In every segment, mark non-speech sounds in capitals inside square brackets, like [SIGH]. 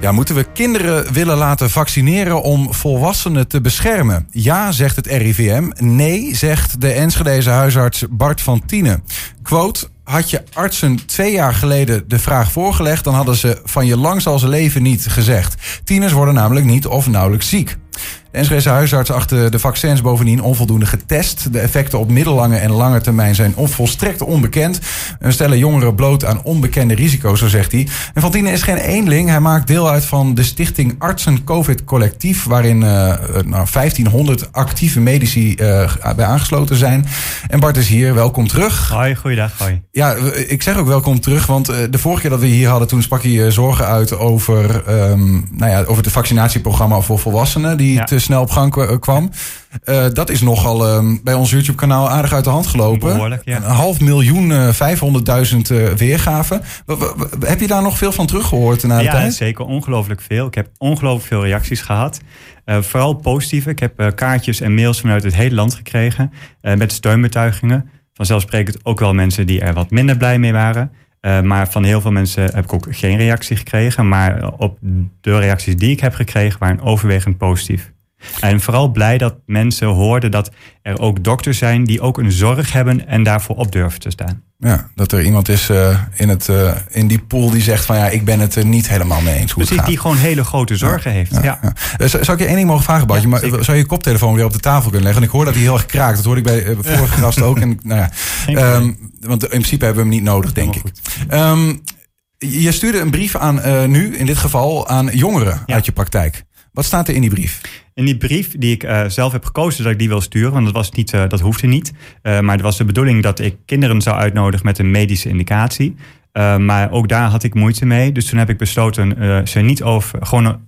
Ja, moeten we kinderen willen laten vaccineren om volwassenen te beschermen? Ja, zegt het RIVM. Nee, zegt de Enschedeze huisarts Bart van Tienen. Quote, had je artsen twee jaar geleden de vraag voorgelegd... dan hadden ze van je lang zal ze leven niet gezegd. Tieners worden namelijk niet of nauwelijks ziek. De Enschedeze huisarts achter de vaccins bovendien onvoldoende getest. De effecten op middellange en lange termijn zijn volstrekt onbekend. We stellen jongeren bloot aan onbekende risico's, zo zegt hij. En Fantine is geen eenling. Hij maakt deel uit van de stichting Artsen COVID Collectief... waarin uh, nou, 1500 actieve medici uh, bij aangesloten zijn. En Bart is hier, welkom terug. Hoi, goeiedag. Hoi. Ja, ik zeg ook welkom terug, want de vorige keer dat we hier hadden... toen sprak je zorgen uit over, um, nou ja, over het vaccinatieprogramma voor volwassenen... die ja. Te snel op gang kwam. Uh, dat is nogal uh, bij ons YouTube-kanaal aardig uit de hand gelopen. Ja. Een half miljoen, uh, 500.000 weergaven. Heb je daar nog veel van teruggehoord na de ja, tijd? Ja, zeker. Ongelooflijk veel. Ik heb ongelooflijk veel reacties gehad. vooral positieve. Ik heb kaartjes en mails vanuit het hele land gekregen. met steunbetuigingen. Vanzelfsprekend ook wel mensen die er wat minder blij mee waren. Uh, maar van heel veel mensen heb ik ook geen reactie gekregen. Maar op de reacties die ik heb gekregen waren overwegend positief. En vooral blij dat mensen hoorden dat er ook dokters zijn die ook een zorg hebben en daarvoor op durven te staan. Ja, dat er iemand is uh, in, het, uh, in die pool die zegt van ja, ik ben het er niet helemaal mee eens hoe Precies, het gaat. die gewoon hele grote zorgen ja, heeft. Ja, ja. ja. Zou ik je één ding mogen vragen, Bartje? maar zou je je koptelefoon weer op de tafel kunnen leggen? En ik hoor dat hij heel erg kraakt. Dat hoorde ik bij de vorige gast ook. En, nou ja, [LAUGHS] um, want in principe hebben we hem niet nodig, denk ik. Um, je stuurde een brief aan uh, nu, in dit geval, aan jongeren uit je praktijk. Wat staat er in die brief? In die brief die ik uh, zelf heb gekozen dat ik die wil sturen, want dat, was niet, uh, dat hoefde niet. Uh, maar het was de bedoeling dat ik kinderen zou uitnodigen met een medische indicatie. maar ook daar had ik moeite mee. Dus toen heb ik besloten ze niet over, gewoon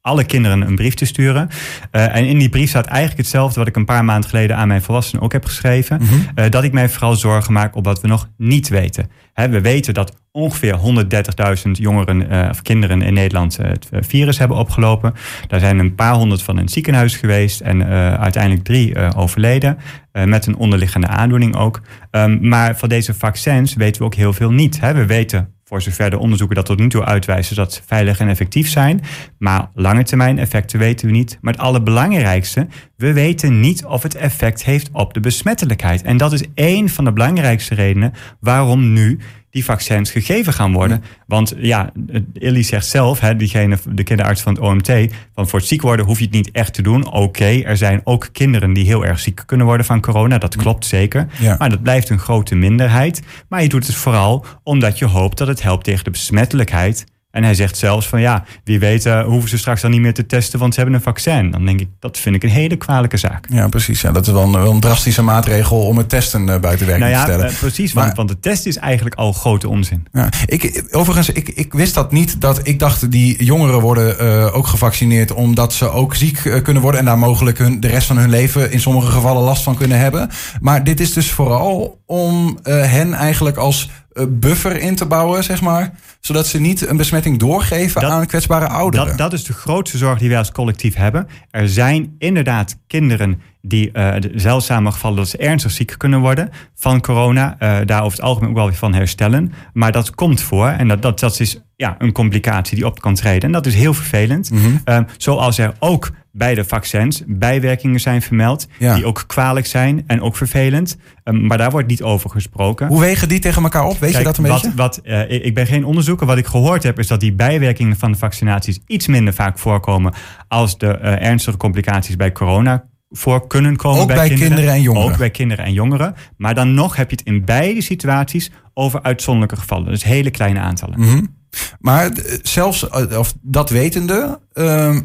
alle kinderen een brief te sturen. Uh, en in die brief staat eigenlijk hetzelfde wat ik een paar maanden geleden aan mijn volwassenen ook heb geschreven. Mm -hmm. uh, dat ik mij vooral zorgen maak op wat we nog niet weten. He, we weten dat ongeveer 130.000 jongeren uh, of kinderen in Nederland het virus hebben opgelopen. Daar zijn een paar honderd van in het ziekenhuis geweest en uiteindelijk drie overleden. met een onderliggende aandoening ook. Um, maar van deze vaccins weten we ook heel veel niet. He, we weten voor zover de onderzoeken dat tot nu toe uitwijzen dat ze veilig en effectief zijn. Maar lange termijn effecten weten we niet. Maar het allerbelangrijkste, we weten niet of het effect heeft op de besmettelijkheid. En dat is één van de belangrijkste redenen waarom nu die vaccins gegeven gaan worden. Want ja, Illy zegt zelf, hè, diegene, de kinderarts van het OMT, van voor het ziek worden hoef je het niet echt te doen. Oké, okay, er zijn ook kinderen die heel erg ziek kunnen worden van corona. Dat klopt zeker. Ja. Maar dat blijft een grote minderheid. Maar je doet het vooral omdat je hoopt dat het helpt tegen de besmettelijkheid. En hij zegt zelfs van ja, wie weet uh, hoeven ze straks dan niet meer te testen, want ze hebben een vaccin. Dan denk ik, dat vind ik een hele kwalijke zaak. Ja, precies. Ja, dat is wel een, wel een drastische maatregel om het testen uh, buiten werking nou ja, te stellen. Uh, precies, maar, want, want de test is eigenlijk al grote onzin. Ja, ik, overigens, ik, ik wist dat niet. Dat ik dacht, die jongeren worden ook gevaccineerd omdat ze ook ziek kunnen worden en daar mogelijk hun, de rest van hun leven in sommige gevallen last van kunnen hebben. Maar dit is dus vooral om hen eigenlijk als buffer in te bouwen, zeg maar. Zodat ze niet een besmetting doorgeven dat, aan kwetsbare ouderen. Dat, dat is de grootste zorg die wij als collectief hebben. Er zijn inderdaad kinderen die uh, zeldzame gevallen dat ze ernstig ziek kunnen worden van corona. Uh, daar over het algemeen ook wel weer van herstellen. Maar dat komt voor en dat, dat, dat is ja, een complicatie die op kan treden. En dat is heel vervelend. Mhm. Mm -hmm. uh, zoals er ook bij de vaccins bijwerkingen zijn vermeld. Ja. Die ook kwalijk zijn en ook vervelend. Um, maar daar wordt niet over gesproken. Hoe wegen die tegen elkaar op? Weet Kijk, je dat een wat, beetje? Wat, uh, ik ben geen onderzoeker. Wat ik gehoord heb is dat die bijwerkingen van de vaccinaties iets minder vaak voorkomen als de uh, ernstige complicaties bij corona voor kunnen komen Ook bij, bij kinderen en jongeren. Ook bij kinderen en jongeren. Maar dan nog heb je het in beide situaties over uitzonderlijke gevallen. Dus hele kleine aantallen. Mm -hmm. Maar zelfs of dat wetende, uh,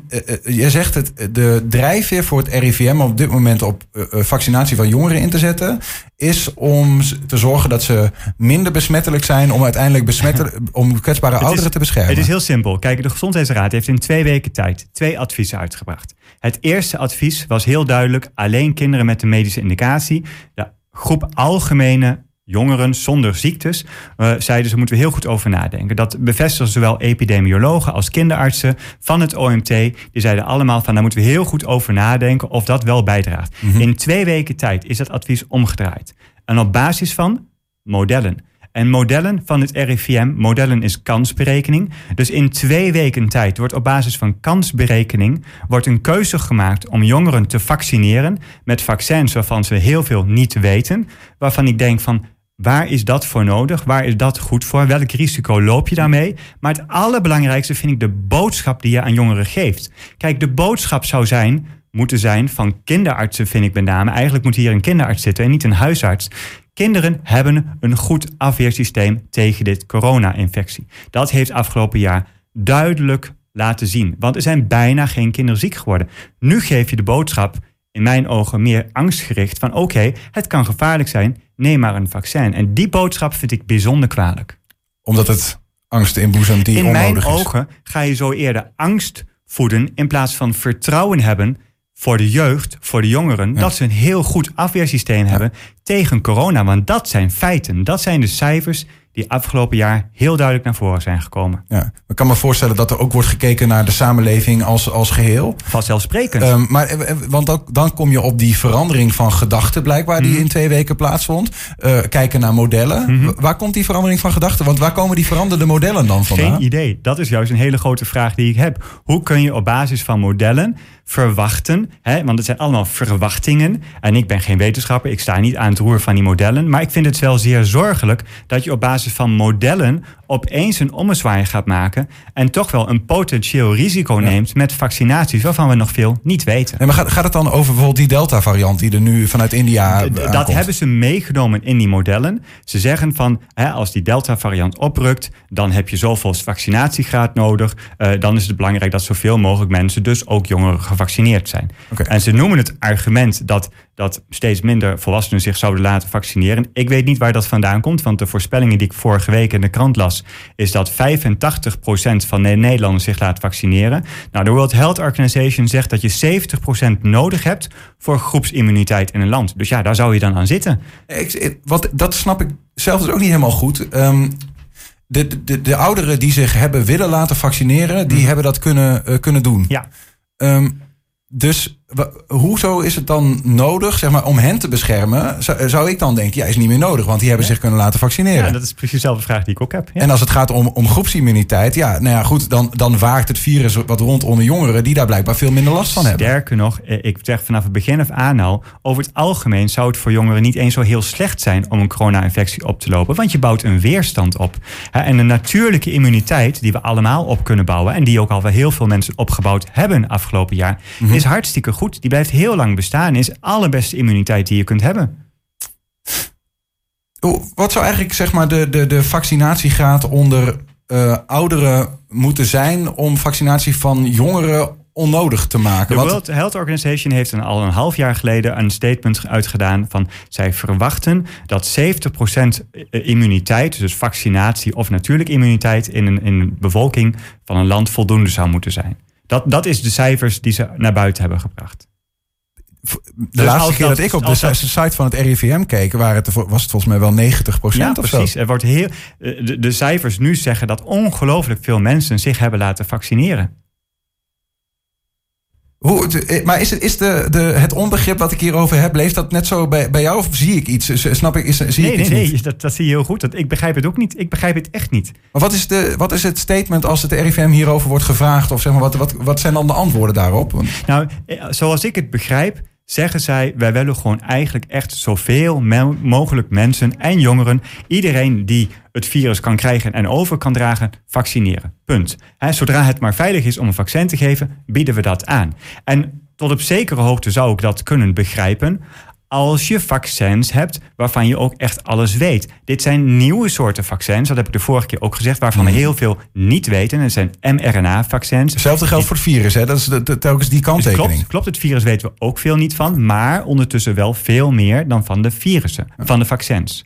je zegt het, de drijfveer voor het RIVM op dit moment op vaccinatie van jongeren in te zetten, is om te zorgen dat ze minder besmettelijk zijn om uiteindelijk besmettelijk, [LAUGHS] om kwetsbare ouderen is, te beschermen. Het is heel simpel. Kijk, de Gezondheidsraad heeft in twee weken tijd twee adviezen uitgebracht. Het eerste advies was heel duidelijk: alleen kinderen met een medische indicatie. De groep algemene jongeren zonder ziektes, uh, zeiden ze, moeten we heel goed over nadenken. Dat bevestigen zowel epidemiologen als kinderartsen van het OMT. Die zeiden allemaal van, daar moeten we heel goed over nadenken of dat wel bijdraagt. Mhm. Mm -hmm. In twee weken tijd is dat advies omgedraaid. En op basis van modellen. En modellen van het RIVM, modellen is kansberekening. Dus in twee weken tijd wordt op basis van kansberekening wordt een keuze gemaakt om jongeren te vaccineren met vaccins waarvan ze heel veel niet weten. Waarvan ik denk van Waar is dat voor nodig? Waar is dat goed voor? Welk risico loop je daarmee? Maar het allerbelangrijkste vind ik de boodschap die je aan jongeren geeft. Kijk, de boodschap zou zijn, moeten zijn van kinderartsen, vind ik met name. Eigenlijk moet hier een kinderarts zitten en niet een huisarts. Kinderen hebben een goed afweersysteem tegen dit corona-infectie. Dat heeft afgelopen jaar duidelijk laten zien. Want er zijn bijna geen kinderen ziek geworden. Nu geef je de boodschap, in mijn ogen, meer angstgericht van oké, het kan gevaarlijk zijn, neem maar een vaccin. En die boodschap vind ik bijzonder kwalijk. Omdat het angst inboezemt die in onnodig is. In mijn ogen ga je zo eerder angst voeden in plaats van vertrouwen hebben voor de jeugd, voor de jongeren, dat ze een heel goed afweersysteem hebben tegen corona. Want dat zijn feiten, dat zijn de cijfers die afgelopen jaar heel duidelijk naar voren zijn gekomen. Ja, ik kan me voorstellen dat er ook wordt gekeken naar de samenleving als, als geheel. Vanzelfsprekend. Um, maar, eh, eh, want dan, dan kom je op die verandering van gedachten blijkbaar die mhm. in twee weken plaatsvond. Uh, kijken naar modellen. Mhm. Waar komt die verandering van gedachten? Want waar komen die veranderde modellen dan vandaan? Geen idee. Dat is juist een hele grote vraag die ik heb. Hoe kun je op basis van modellen verwachten. Hè, want het zijn allemaal verwachtingen. En ik ben geen wetenschapper, ik sta niet aan het roer van die modellen. Maar ik vind het wel zeer zorgelijk dat je op basis van modellen opeens een ommezwaai gaat maken en toch wel een potentieel risico neemt met vaccinaties waarvan we nog veel niet weten. En maar gaat, gaat het dan over bijvoorbeeld die Delta-variant die er nu vanuit India. Dat hebben ze meegenomen in die modellen. Ze zeggen van hè, als die Delta-variant oprukt, dan heb je zoveel vaccinatiegraad nodig. Uh, dan is het belangrijk dat zoveel mogelijk mensen, dus ook jongeren, gevaccineerd zijn. En ze noemen het argument dat dat steeds minder volwassenen zich zouden laten vaccineren. Ik weet niet waar dat vandaan komt, want de voorspellingen die ik vorige week in de krant las, is dat 85% van de Nederlanders zich laat vaccineren. Nou, de World Health Organization zegt dat je 70% nodig hebt voor groepsimmuniteit in een land. Dus ja, daar zou je dan aan zitten. Ik, wat, dat snap ik zelf dus ook niet helemaal goed. Um, de, de, de ouderen die zich hebben willen laten vaccineren, die hmm. hebben dat kunnen, uh, kunnen doen. Ja. Um, dus hoezo is het dan nodig, zeg maar, om hen te beschermen? Zou, ik dan denken, ja, is niet meer nodig, want die hebben zich kunnen laten vaccineren. Ja, dat is precies dezelfde vraag die ik ook heb. Ja. En als het gaat om, om groepsimmuniteit, ja, nou ja, goed, dan, dan waakt het virus wat rond onder jongeren die daar blijkbaar veel minder last van hebben. Sterker nog, eh, ik zeg vanaf het begin af aan al, over het algemeen zou het voor jongeren niet eens zo heel slecht zijn om een corona-infectie op te lopen, want je bouwt een weerstand op. En een natuurlijke immuniteit die we allemaal op kunnen bouwen en die ook al wel heel veel mensen opgebouwd hebben afgelopen jaar, mhm. is hartstikke goed die blijft heel lang bestaan. Is de allerbeste immuniteit die je kunt hebben. Wat zou eigenlijk zeg maar, de, de, de vaccinatiegraad onder uh, ouderen moeten zijn om vaccinatie van jongeren onnodig te maken? De World Health Organization heeft een, al een half jaar geleden een statement uitgedaan van zij verwachten dat 70% immuniteit, dus vaccinatie of natuurlijk immuniteit in een, in een bevolking van een land voldoende zou moeten zijn. Dat, dat is de cijfers die ze naar buiten hebben gebracht. De dus laatste keer dat, ik op de site van het RIVM keek, waren het, was het volgens mij wel 90 procent ja, precies. Er wordt heel, eh, de, de cijfers nu zeggen dat ongelooflijk veel mensen zich hebben laten vaccineren. Hoe, eh, maar is, het, is de, de, het onbegrip wat ik hierover heb, leeft dat net zo bij, bij jou of zie ik iets? Snap ik? Is, zie nee, ik nee, nee, dat, dat zie je heel goed. Dat, ik begrijp het ook niet. Ik begrijp het echt niet. Maar wat is, de, wat is het statement als het RIVM hierover wordt gevraagd? Of zeg maar, wat, wat, wat zijn dan de antwoorden daarop? Nou, eh, zoals ik het begrijp, zeggen zij: wij willen gewoon eigenlijk echt zoveel mogelijk mensen en jongeren, iedereen die het virus kan krijgen en over kan dragen, vaccineren. Punt. zodra het maar veilig is om een vaccin te geven, bieden we dat aan. En tot op zekere hoogte zou ik dat kunnen begrijpen als je vaccins hebt waarvan je ook echt alles weet. Dit zijn nieuwe soorten vaccins, dat heb ik de vorige keer ook gezegd, waarvan we mhm. heel veel niet weten. Het zijn mRNA-vaccins. Hetzelfde geldt voor het virus, hè? dat is de, telkens die kanttekening. klopt, klopt, het virus weten we ook veel niet van, maar ondertussen wel veel meer dan van de virussen, van de vaccins.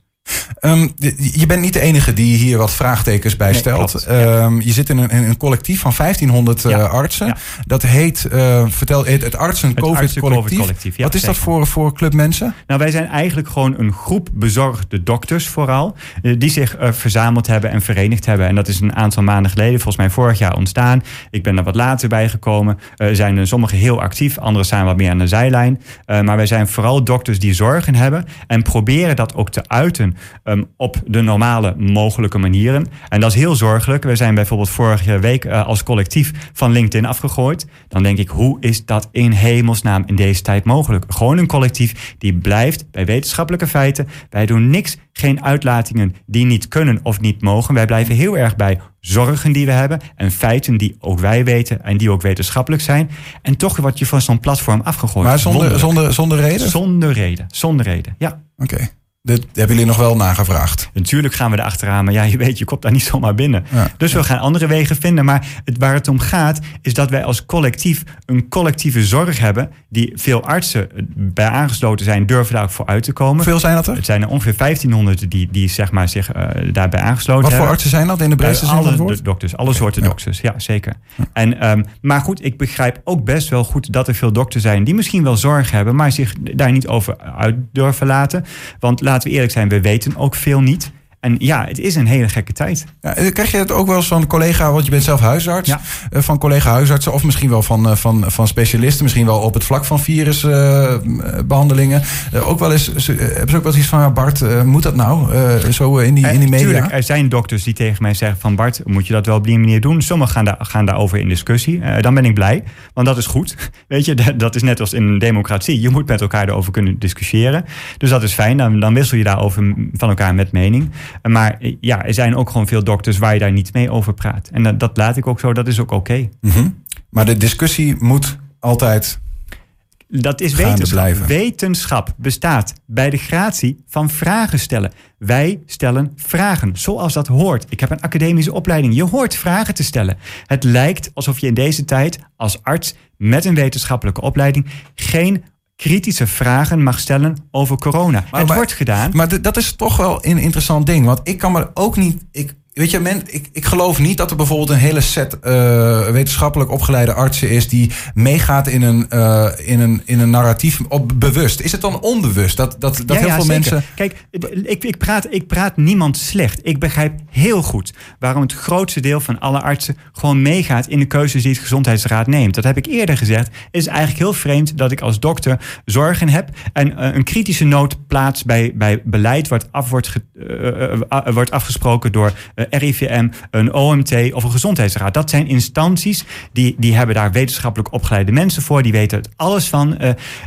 Um, je bent niet de enige die hier wat vraagtekens bij stelt. um, je zit in een, een, collectief van 1500 uh, eh, artsen. Ja. Dat heet, uh, vertel, het, het Artsen-COVID-collectief. wat is dat voor, voor club mensen? Nou, wij zijn eigenlijk gewoon een groep bezorgde dokters vooral. Uh, die zich verzameld hebben en verenigd hebben. En dat is een aantal maanden geleden, volgens mij vorig jaar ontstaan. Ik ben er wat later bij gekomen. zijn er sommigen heel actief, anderen staan wat meer aan de zijlijn. maar wij zijn vooral dokters die zorgen hebben. En proberen dat ook te uiten ehm, op de normale mogelijke manieren. En dat is heel zorgelijk. We zijn bijvoorbeeld vorige week uh, als collectief van LinkedIn afgegooid. Dan denk ik, hoe is dat in hemelsnaam in deze tijd mogelijk? Gewoon een collectief die blijft bij wetenschappelijke feiten. Wij doen niks, geen uitlatingen die niet kunnen of niet mogen. Wij blijven heel erg bij zorgen die we hebben en feiten die ook wij weten en die ook wetenschappelijk zijn. En toch word je van zo'n platform afgegooid. Maar zonder, zonder, zonder reden? Zonder reden, zonder reden, ja. Oké. Dit hebben jullie nog wel nagevraagd? Natuurlijk gaan we er achteraan, maar ja, je weet, je komt daar niet zomaar binnen. Dus we gaan andere wegen vinden. Maar het, waar het om gaat, is dat wij als collectief een collectieve zorg hebben. die veel artsen bij aangesloten zijn, durven daar ook voor uit te komen. Hoeveel zijn dat er? Het zijn er ongeveer 1500 die, die zeg maar, zich uh, daarbij aangesloten Wat voor artsen zijn dat in de breedste zin het woord? dokters, alle soorten ja. dokters, ja, zeker. En, um, maar goed, ik begrijp ook best wel goed dat er veel dokters zijn die misschien wel zorg hebben, maar zich daar niet over uit durven laten. Want laten we eerlijk zijn, we weten ook veel niet. En ja, het is een hele gekke tijd. Ja, krijg je het ook wel eens van collega, want je bent zelf huisarts, ja. van collega huisartsen of misschien wel van, van, van specialisten, misschien wel op het vlak van virusbehandelingen. Ook wel eens, hebben ze ook wel eens iets van, Bart, moet dat nou? Zo in die, in die media? Tuurlijk, er zijn dokters die tegen mij zeggen van Bart, moet je dat wel op die manier doen? Sommigen gaan, daar, gaan daarover in discussie. dan ben ik blij, want dat is goed. [LAUGHS] Weet je, dat is net als in een democratie. Je moet met elkaar erover kunnen discussiëren. Dus dat is fijn, dan, dan wissel je daarover van elkaar met mening. Maar ja, er zijn ook gewoon veel dokters waar je daar niet mee over praat. En dat, dat laat ik ook zo, dat is ook oké. Okay. Mm -hmm. Maar de discussie moet altijd. Dat is wetenschap. Wetenschap bestaat bij de gratie van vragen stellen. Wij stellen vragen, zoals dat hoort. Ik heb een academische opleiding. Je hoort vragen te stellen. Het lijkt alsof je in deze tijd als arts met een wetenschappelijke opleiding geen kritische vragen mag stellen over corona. Maar, het maar, wordt gedaan. Maar dat is toch wel een interessant ding. Want ik kan me ook niet. Ik, weet je, men, ik, ik geloof niet dat er bijvoorbeeld een hele set uh, wetenschappelijk opgeleide artsen is die meegaat in een, uh, in een, in een narratief op bewust. Is het dan onbewust dat, dat, dat ja, heel ja, veel zeker. mensen. Kijk, ik, ik, praat, ik praat niemand slecht. Ik begrijp heel goed waarom het grootste deel van alle artsen gewoon meegaat in de keuzes die het gezondheidsraad neemt. Dat heb ik eerder gezegd. Het is eigenlijk heel vreemd dat ik als dokter zorgen heb en uh, een kritische noot plaats bij, bij beleid wat af wordt, ge, wordt afgesproken door RIVM, een OMT of een gezondheidsraad. Dat zijn instanties die, die hebben daar wetenschappelijk opgeleide mensen voor. Die weten het alles van. Uh,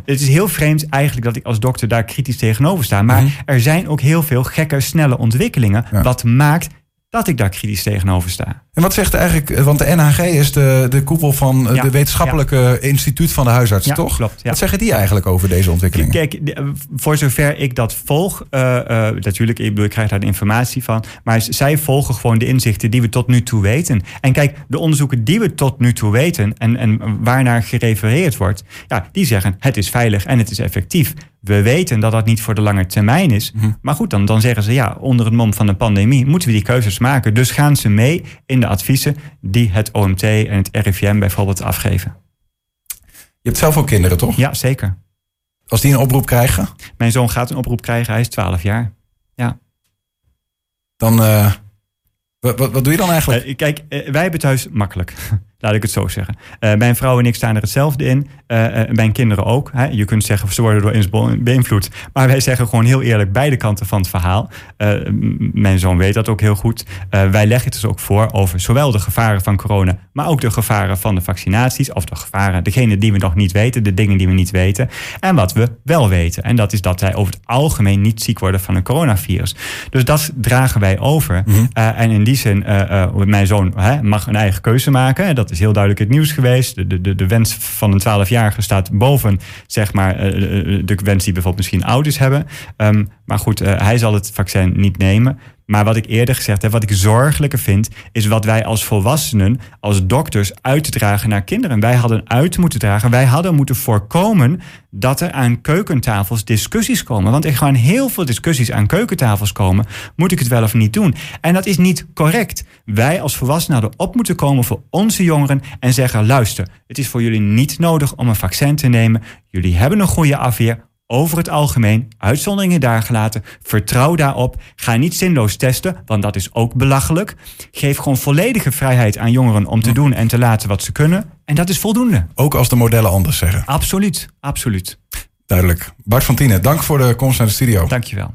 het is heel vreemd eigenlijk dat ik als dokter daar kritisch tegenover sta. Maar mm -hmm. er zijn ook heel veel gekke, snelle ontwikkelingen. Ja. Wat maakt dat ik daar kritisch tegenover sta. En wat zegt eigenlijk, want de NHG is de, de koepel van ja, de wetenschappelijke ja. instituut van de huisartsen, ja, toch? Klopt, Wat zeggen die eigenlijk over deze ontwikkelingen? Kijk, voor zover ik dat volg, uh, uh, natuurlijk, ik bedoel, ik krijg daar de informatie van, maar zij volgen gewoon de inzichten die we tot nu toe weten. En kijk, de onderzoeken die we tot nu toe weten en, en waarnaar gerefereerd wordt, ja, die zeggen het is veilig en het is effectief. We weten dat dat niet voor de lange termijn is. Mhm. Maar goed, dan, dan zeggen ze ja, onder het mom van de pandemie moeten we die keuzes maken. Dus gaan ze mee in de adviezen die het OMT en het RIVM bijvoorbeeld afgeven. Je hebt zelf ook kinderen, toch? Ja, zeker. Als die een oproep krijgen? Mijn zoon gaat een oproep krijgen, hij is 12 jaar. Ja. Dan, uh, wat, wat, doe je dan eigenlijk? Uh, kijk, uh, wij hebben thuis makkelijk. [LAUGHS] Laat ik het zo zeggen. Uh, mijn vrouw en ik staan er hetzelfde in. Uh, mijn kinderen ook. Hè. Je kunt zeggen, ze worden door eens beïnvloed. Maar wij zeggen gewoon heel eerlijk beide kanten van het verhaal. mijn zoon weet dat ook heel goed. wij leggen het dus ook voor over zowel de gevaren van corona... maar ook de gevaren van de vaccinaties. Of de gevaren, degene die we nog niet weten. De dingen die we niet weten. En wat we wel weten. En dat is dat wij over het algemeen niet ziek worden van een coronavirus. Dus dat dragen wij over. Mhm. Mm -hmm. en in die zin, mijn zoon mag een eigen keuze maken. Dat is heel duidelijk het nieuws geweest. De, de, de wens van een 12-jarige staat boven zeg maar, de wens die bijvoorbeeld misschien ouders hebben. Um, maar goed, hij zal het vaccin niet nemen. Maar wat ik eerder gezegd heb, wat ik zorgelijker vind, is wat wij als volwassenen, als dokters, uit te dragen naar kinderen. Wij hadden uit moeten dragen, wij hadden moeten voorkomen dat er aan keukentafels discussies komen. Want er gaan heel veel discussies aan keukentafels komen. Moet ik het wel of niet doen? En dat is niet correct. Wij als volwassenen hadden op moeten komen voor onze jongeren en zeggen: luister, het is voor jullie niet nodig om een vaccin te nemen. Jullie hebben een goede afweer over het algemeen, uitzonderingen daar gelaten. Vertrouw daarop. Ga niet zinloos testen, want dat is ook belachelijk. Geef gewoon volledige vrijheid aan jongeren om te doen en te laten wat ze kunnen. En dat is voldoende. Ook als de modellen anders zeggen. Absoluut, absoluut. Duidelijk. Bart van Tienen, dank voor de komst naar de studio. Dankjewel.